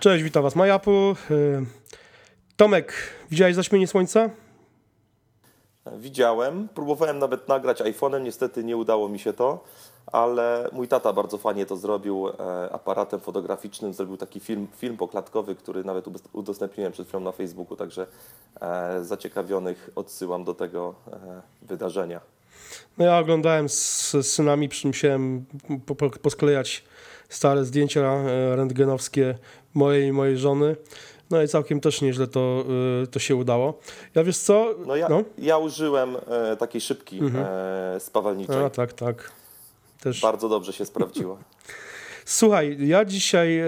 Cześć, witam Was, Majapu. Tomek, widziałeś zaćmienie słońca? Widziałem. Próbowałem nawet nagrać iPhone'em, niestety nie udało mi się to, ale mój tata bardzo fajnie to zrobił e, aparatem fotograficznym. Zrobił taki film, film poklatkowy, który nawet udostępniłem przed chwilą na Facebooku, także e, zaciekawionych odsyłam do tego e, wydarzenia. No ja oglądałem z, synami, po, posklejać stare zdjęcia e, rentgenowskie mojej i mojej żony. No i całkiem też nieźle to, y, to się udało. Ja wiesz co? No ja, no? ja użyłem e, takiej szybki mhm. e, spawalniczej. A, tak, tak. Też... Bardzo dobrze się sprawdziła. Słuchaj, ja dzisiaj e,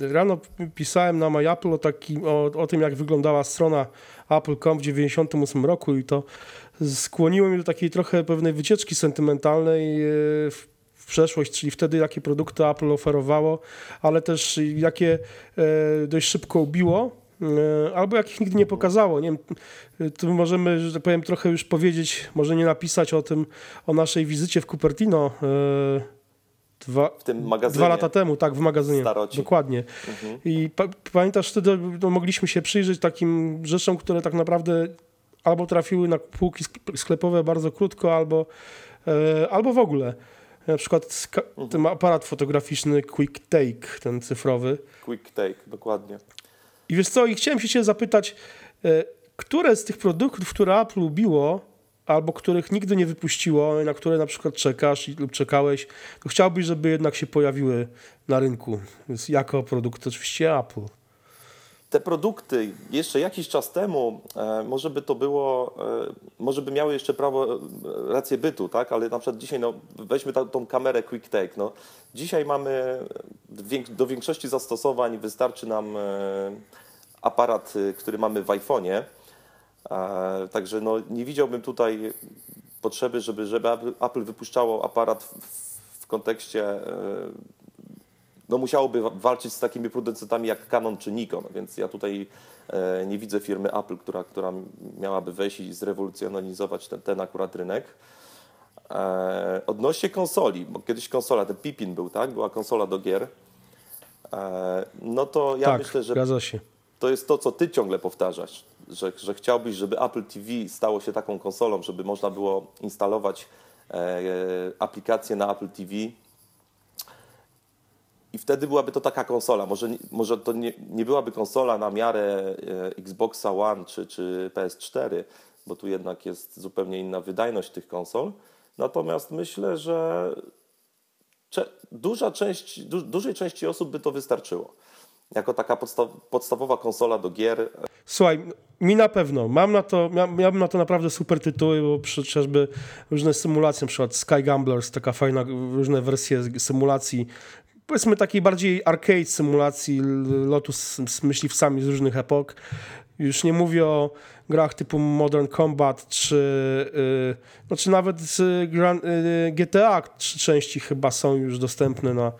rano pisałem na MyApple o, taki, o, o tym, jak wyglądała strona Apple.com w 98 roku i to skłoniło mnie do takiej trochę pewnej wycieczki sentymentalnej e, w w przeszłość, czyli wtedy jakie produkty Apple oferowało, ale też jakie e, dość szybko ubiło, e, albo jakich nigdy nie pokazało. Nie wiem, tu możemy, że tak powiem, trochę już powiedzieć, może nie napisać o tym, o naszej wizycie w Cupertino e, Dwa, w tym magazynie. Dwa lata temu, tak, w magazynie. Staroci. Dokładnie. Mhm. I pa, pamiętasz, wtedy no, mogliśmy się przyjrzeć takim rzeczom, które tak naprawdę albo trafiły na półki sklepowe bardzo krótko, albo, albo w ogóle. Na przykład mhm. ten aparat fotograficzny Quick Take, ten cyfrowy. Quick Take, dokładnie. I wiesz co, i chciałem się cię zapytać, e, które z tych produktów, które Apple lubiło, albo których nigdy nie wypuściło, na które na przykład czekasz lub czekałeś, to chciałbyś, żeby jednak się pojawiły na rynku. Więc jako produkt oczywiście Apple te produkty jeszcze jakiś czas temu, e, może by to było, e, może by miały jeszcze prawo, e, rację bytu, tak? ale na przykład dzisiaj, no, weźmy ta, tą kamerę Quick Take. No. Dzisiaj mamy do większości zastosowań wystarczy nam aparat, który mamy w iPhone'ie. Także no, nie widziałbym tutaj potrzeby, żeby, żeby Apple wypuszczało aparat w, w kontekście no musiałoby walczyć z takimi producentami jak Canon czy Nikon, więc ja tutaj e, nie widzę firmy Apple, która, która miałaby wejść i zrewolucjonizować ten, ten akurat rynek. E, odnośnie konsoli, bo kiedyś konsola, ten Pipin był, tak? Była konsola do gier. E, no to ja tak, myślę, że się. to jest to, co ty ciągle powtarzasz, że, że chciałbyś, żeby Apple TV stało się taką konsolą, żeby można było instalować aplikacje na Apple TV i wtedy byłaby to taka konsola. Może, może to nie, nie byłaby konsola na miarę e, Xboxa One czy, czy PS4, bo tu jednak jest zupełnie inna wydajność tych konsol. Natomiast myślę, że duża część, du, dużej części osób by to wystarczyło. Jako taka podstaw, podstawowa konsola do gier. Słuchaj, mi na pewno. Mam na to, miałbym na to naprawdę super tytuły, bo chociażby różne symulacje, na przykład Sky Gamblers, taka fajna, różne wersje symulacji powiedzmy takiej bardziej arcade symulacji lotu z, z myśliwcami z różnych epok. Już nie mówię o grach typu Modern Combat, czy, yy, no, czy nawet z Grand, yy, GTA, trzy części chyba są już dostępne na...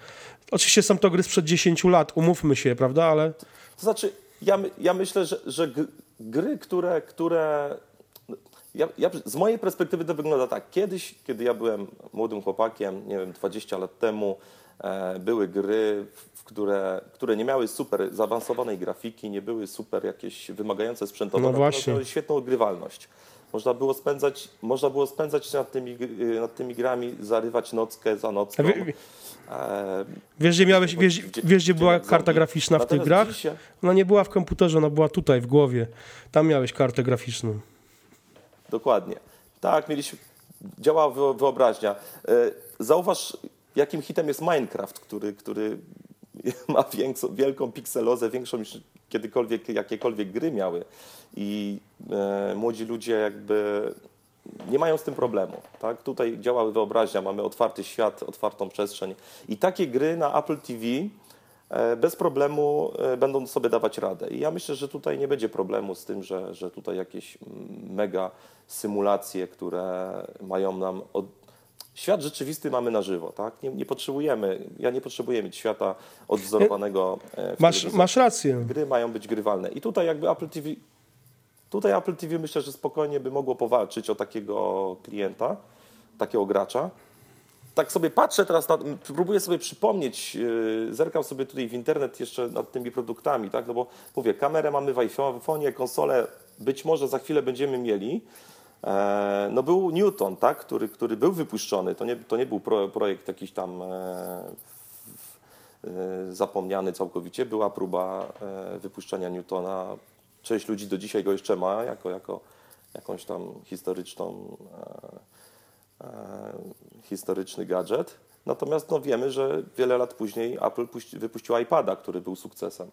Oczywiście są to gry sprzed 10 lat, umówmy się, prawda, ale... To znaczy, ja, ja myślę, że, że gry, które, które ja, ja, z mojej perspektywy to wygląda tak. Kiedyś, kiedy ja byłem młodym chłopakiem, nie wiem, 20 lat temu, E, były gry, które, które nie miały super zaawansowanej grafiki, nie były super jakieś wymagające sprzętowo, no właśnie. miały świetną odgrywalność. Można było spędzać, można było spędzać nad tymi, nad tymi grami, zarywać nockę za nocką. Wie, e, wiesz, gdzie, miałeś, wiesz, wiesz, gdzie była karta graficzna w tych grach? Dzisiaj... Ona nie była w komputerze, ona była tutaj, w głowie. Tam miałeś kartę graficzną. Dokładnie. Tak, mieliśmy, działała wyobraźnia. E, zauważ, jakim hitem jest Minecraft, który, który ma wielką pikselozę, większą niż kiedykolwiek, jakiekolwiek gry miały. I e, młodzi ludzie jakby nie mają z tym problemu. Tak? Tutaj działa wyobraźnia, mamy otwarty świat, otwartą przestrzeń. I takie gry na Apple TV bez problemu e, będą sobie dawać radę. I ja myślę, że tutaj nie będzie problemu z tym, że, że tutaj jakieś mega symulacje, które mają nam od, Świat rzeczywisty mamy na żywo, tak? Nie, nie potrzebujemy, ja nie potrzebuję mieć świata odwzorowanego. E, masz, masz rację. Gry mają być grywalne. I tutaj jakby Apple TV, tutaj Apple TV myślę, że spokojnie by mogło powalczyć o takiego klienta, takiego gracza. Tak sobie patrzę teraz, na, próbuję sobie przypomnieć, yy, zerkam sobie tutaj w internet jeszcze nad tymi produktami, tak? No bo mówię, kamerę mamy w iPhone'ie, konsolę być może za chwilę będziemy mieli. E, no był Newton, tak? który, który był wypuszczony. To nie, to nie był pro, projekt jakiś tam e, e, zapomniany całkowicie. Była próba e, wypuszczenia Newtona. Część ludzi do dzisiaj go jeszcze ma jako, jako jakąś tam historyczną e, historyczny gadżet. Natomiast no, wiemy, że wiele lat później Apple puści, wypuścił iPada, który był sukcesem.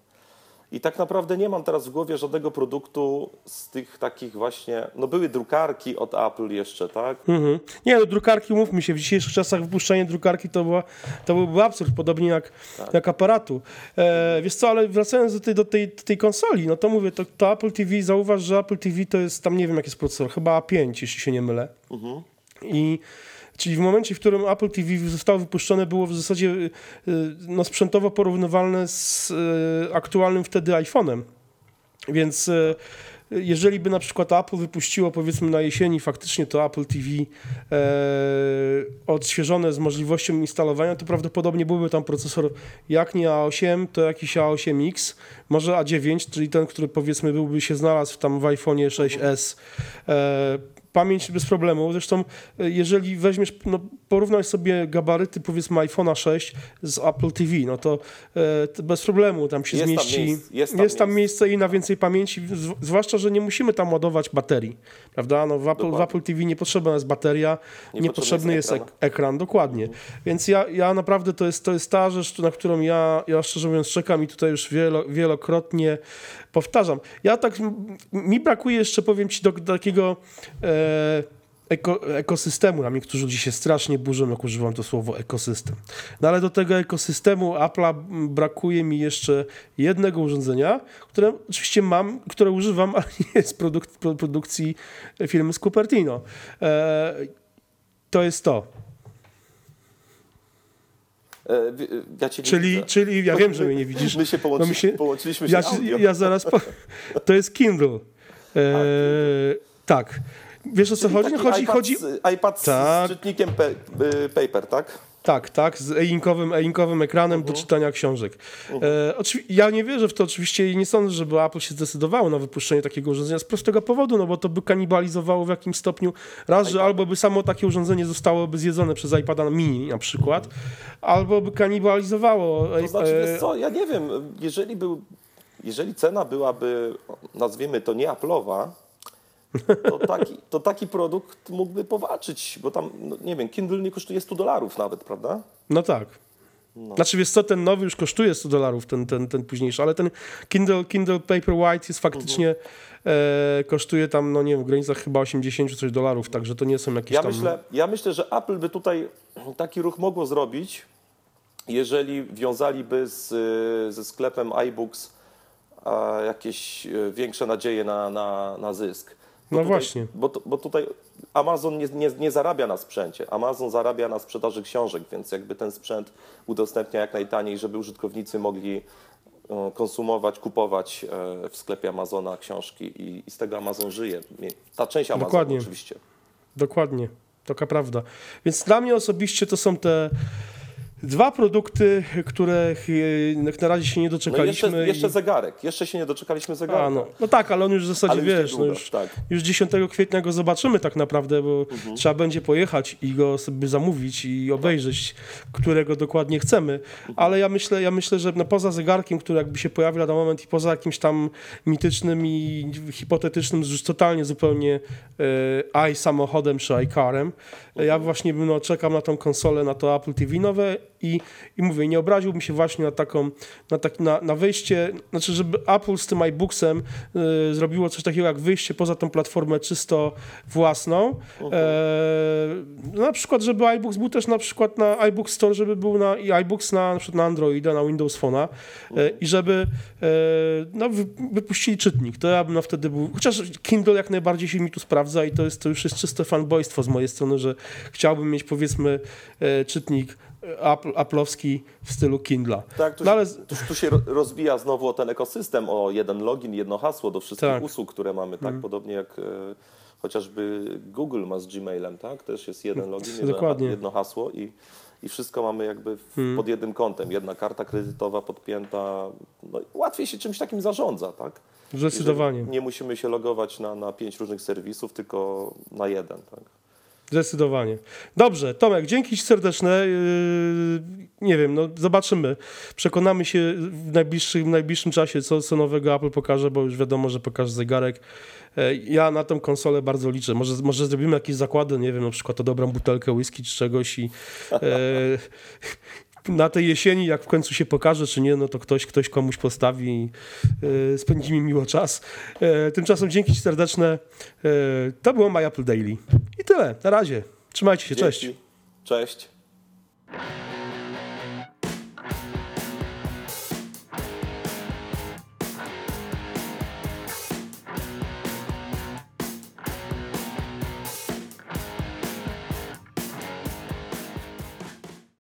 I tak naprawdę nie mam teraz w głowie żadnego produktu z tych takich właśnie, no były drukarki od Apple jeszcze, tak? Mhm. Nie, no drukarki, mówmy się, w dzisiejszych czasach wypuszczenie drukarki to, była, to byłby absurd, podobnie jak, Tak. jak aparatu. E, wiesz co, ale wracając do tej, do tej, do tej konsoli, no to mówię, to, to Apple TV, zauważ, że Apple TV to jest, tam nie wiem jaki jest procesor, chyba A5, jeśli się nie mylę. Mhm. I Czyli w momencie, w którym Apple TV zostało wypuszczone, było w zasadzie y, no, sprzętowo porównywalne z y, aktualnym wtedy iPhone'em. Więc y, jeżeli by na przykład Apple wypuściło powiedzmy na jesieni faktycznie to Apple TV e, odświeżone z możliwością instalowania, to prawdopodobnie byłby tam procesor jak nie A8, to jakiś A8X, może A9, czyli ten, który powiedzmy byłby się znalazł tam w iPhone'ie 6s. E, pamięć bez problemu. Zresztą, e, jeżeli weźmiesz, no, porównaj sobie gabaryty powiedzmy iPhone'a 6 z Apple TV, no to, e, to bez problemu tam się Jest tam zmieści. miejsc- jest jest tam tam miejsce i na więcej pamięci, zw- zwłaszcza, że nie musimy tam ładować baterii, prawda? No, w, Apple, w. Apple TV nie potrzebna jest bateria, Niepotrzebny niepotrzebny jest jest ek- ekran, dokładnie. Więc ja, ja naprawdę to jest, to jest ta rzecz, na którą ja, ja szczerze mówiąc czekam i tutaj już wielo, wielokrotnie powtarzam. Ja tak, mi brakuje jeszcze, powiem ci, do, do takiego e, eko, ekosystemu. Tam niektórzy ludzie się strasznie burzą, jak używam to słowo ekosystem. No ale do tego ekosystemu Apple'a brakuje mi jeszcze jednego urządzenia, które oczywiście mam, które używam, ale nie jest produk, pro, produkcji firmy z Cupertino. E, to jest to. E, ja Czyli, widzę. czyli ja wiem, że mnie nie widzisz. My się, połączy, No my się- połączyliśmy się Ja, ja zaraz. Po... To jest Kindle. E, tak. Wiesz o co Czyli chodzi? taki Chodzi, iPad, chodzi. z, iPad z- Tak. z czytnikiem pe, y, paper, tak? Tak, tak, z e-inkowym, e-inkowym ekranem Mhm. do czytania książek. E, oczywi- ja nie wierzę w to oczywiście i nie sądzę, żeby Apple się zdecydowało na wypuszczenie takiego urządzenia z prostego powodu, no bo to by kanibalizowało w jakimś stopniu raz, że albo by samo takie urządzenie zostałoby zjedzone przez iPada mini na przykład, albo by kanibalizowało. To znaczy, e, wiesz co, ja nie wiem, jeżeli, był, jeżeli cena byłaby, nazwijmy to nie Apple'owa, to taki, to taki produkt mógłby powalczyć, bo tam, no, nie wiem, Kindle nie kosztuje 100 dolarów nawet, prawda? No tak. Znaczy wiesz co, ten nowy już kosztuje 100 dolarów, ten, ten, ten późniejszy, ale ten Kindle, Kindle Paperwhite jest faktycznie, e, kosztuje tam, no nie wiem, w granicach chyba 80 coś dolarów, także to nie są jakieś Ja tam... myślę, ja myślę, że Apple by tutaj taki ruch mogło zrobić, jeżeli wiązaliby z, ze sklepem iBooks a, jakieś e, większe nadzieje na, na, na zysk. No tutaj, właśnie. Bo, bo tutaj Amazon nie, nie, nie zarabia na sprzęcie. Amazon zarabia na sprzedaży książek, więc jakby ten sprzęt udostępnia jak najtaniej, żeby użytkownicy mogli e, konsumować, kupować e, w sklepie Amazona książki i, i z tego Amazon żyje. Ta część Amazonu Dokładnie. oczywiście. Dokładnie, taka prawda. Więc dla mnie osobiście to są te dwa produkty, których e, jak na razie się nie No doczekaliśmy. jeszcze, jeszcze i... zegarek. Jeszcze się nie doczekaliśmy zegarka. A, no. no tak, ale on już w zasadzie, Ale już wiesz, no już, tak. już 10 kwietnia go zobaczymy tak naprawdę, bo Mhm. trzeba będzie pojechać i go sobie zamówić i obejrzeć, którego dokładnie chcemy. Mhm. Ale ja myślę, ja myślę, że no poza zegarkiem, który jakby się pojawi na moment i poza jakimś tam mitycznym i hipotetycznym, już totalnie zupełnie e, i samochodem czy iCarem, Mhm. ja właśnie bym, no, czekam na tą konsolę, na to Apple TV nowe i, i mówię, nie obraziłbym się właśnie na taką, na, tak, na, na wyjście, znaczy, żeby Apple z tym iBooksem y, zrobiło coś takiego jak wyjście poza tą platformę czysto własną. E, no na przykład, żeby iBooks był też na przykład na iBook Store, żeby był na i iBooks na, na na Androida, na Windows Phone'a e, i żeby e, no, wy, wypuścili czytnik. To ja bym no, wtedy był, chociaż Kindle jak najbardziej się mi tu sprawdza i to, jest, to już jest czyste fanboystwo z mojej strony, że chciałbym mieć powiedzmy e, czytnik Apple, Apple'owski w stylu Kindla. Tak, tu, No ale- się, tu, tu się ro- rozbija znowu o ten ekosystem, o jeden login, jedno hasło do wszystkich Tak. usług, które mamy, tak? Podobnie jak e, chociażby Google ma z Gmailem, tak? Też jest jeden login, jedno, jedno hasło i, i wszystko mamy jakby w, Mhm. pod jednym kątem. Jedna karta kredytowa podpięta, no, łatwiej się czymś takim zarządza, tak? Zdecydowanie. Nie musimy się logować na, na pięć różnych serwisów, tylko na jeden, tak? Zdecydowanie. Dobrze, Tomek, dzięki ci serdeczne. Yy, Nie wiem, no zobaczymy. Przekonamy się w najbliższym, w najbliższym czasie, co, co nowego Apple pokaże, bo już wiadomo, że pokaże zegarek. E, Ja na tą konsolę bardzo liczę. Może, może zrobimy jakieś zakłady, nie wiem, na przykład o dobrą butelkę whisky czy czegoś i e, na tej jesieni, jak w końcu się pokaże, czy nie, no to ktoś, ktoś komuś postawi i e, spędzimy miło czas. E, tymczasem dzięki serdeczne. To było My Apple Daily. Tyle. Na razie. Trzymajcie się. Cześć. Dzięki. Cześć.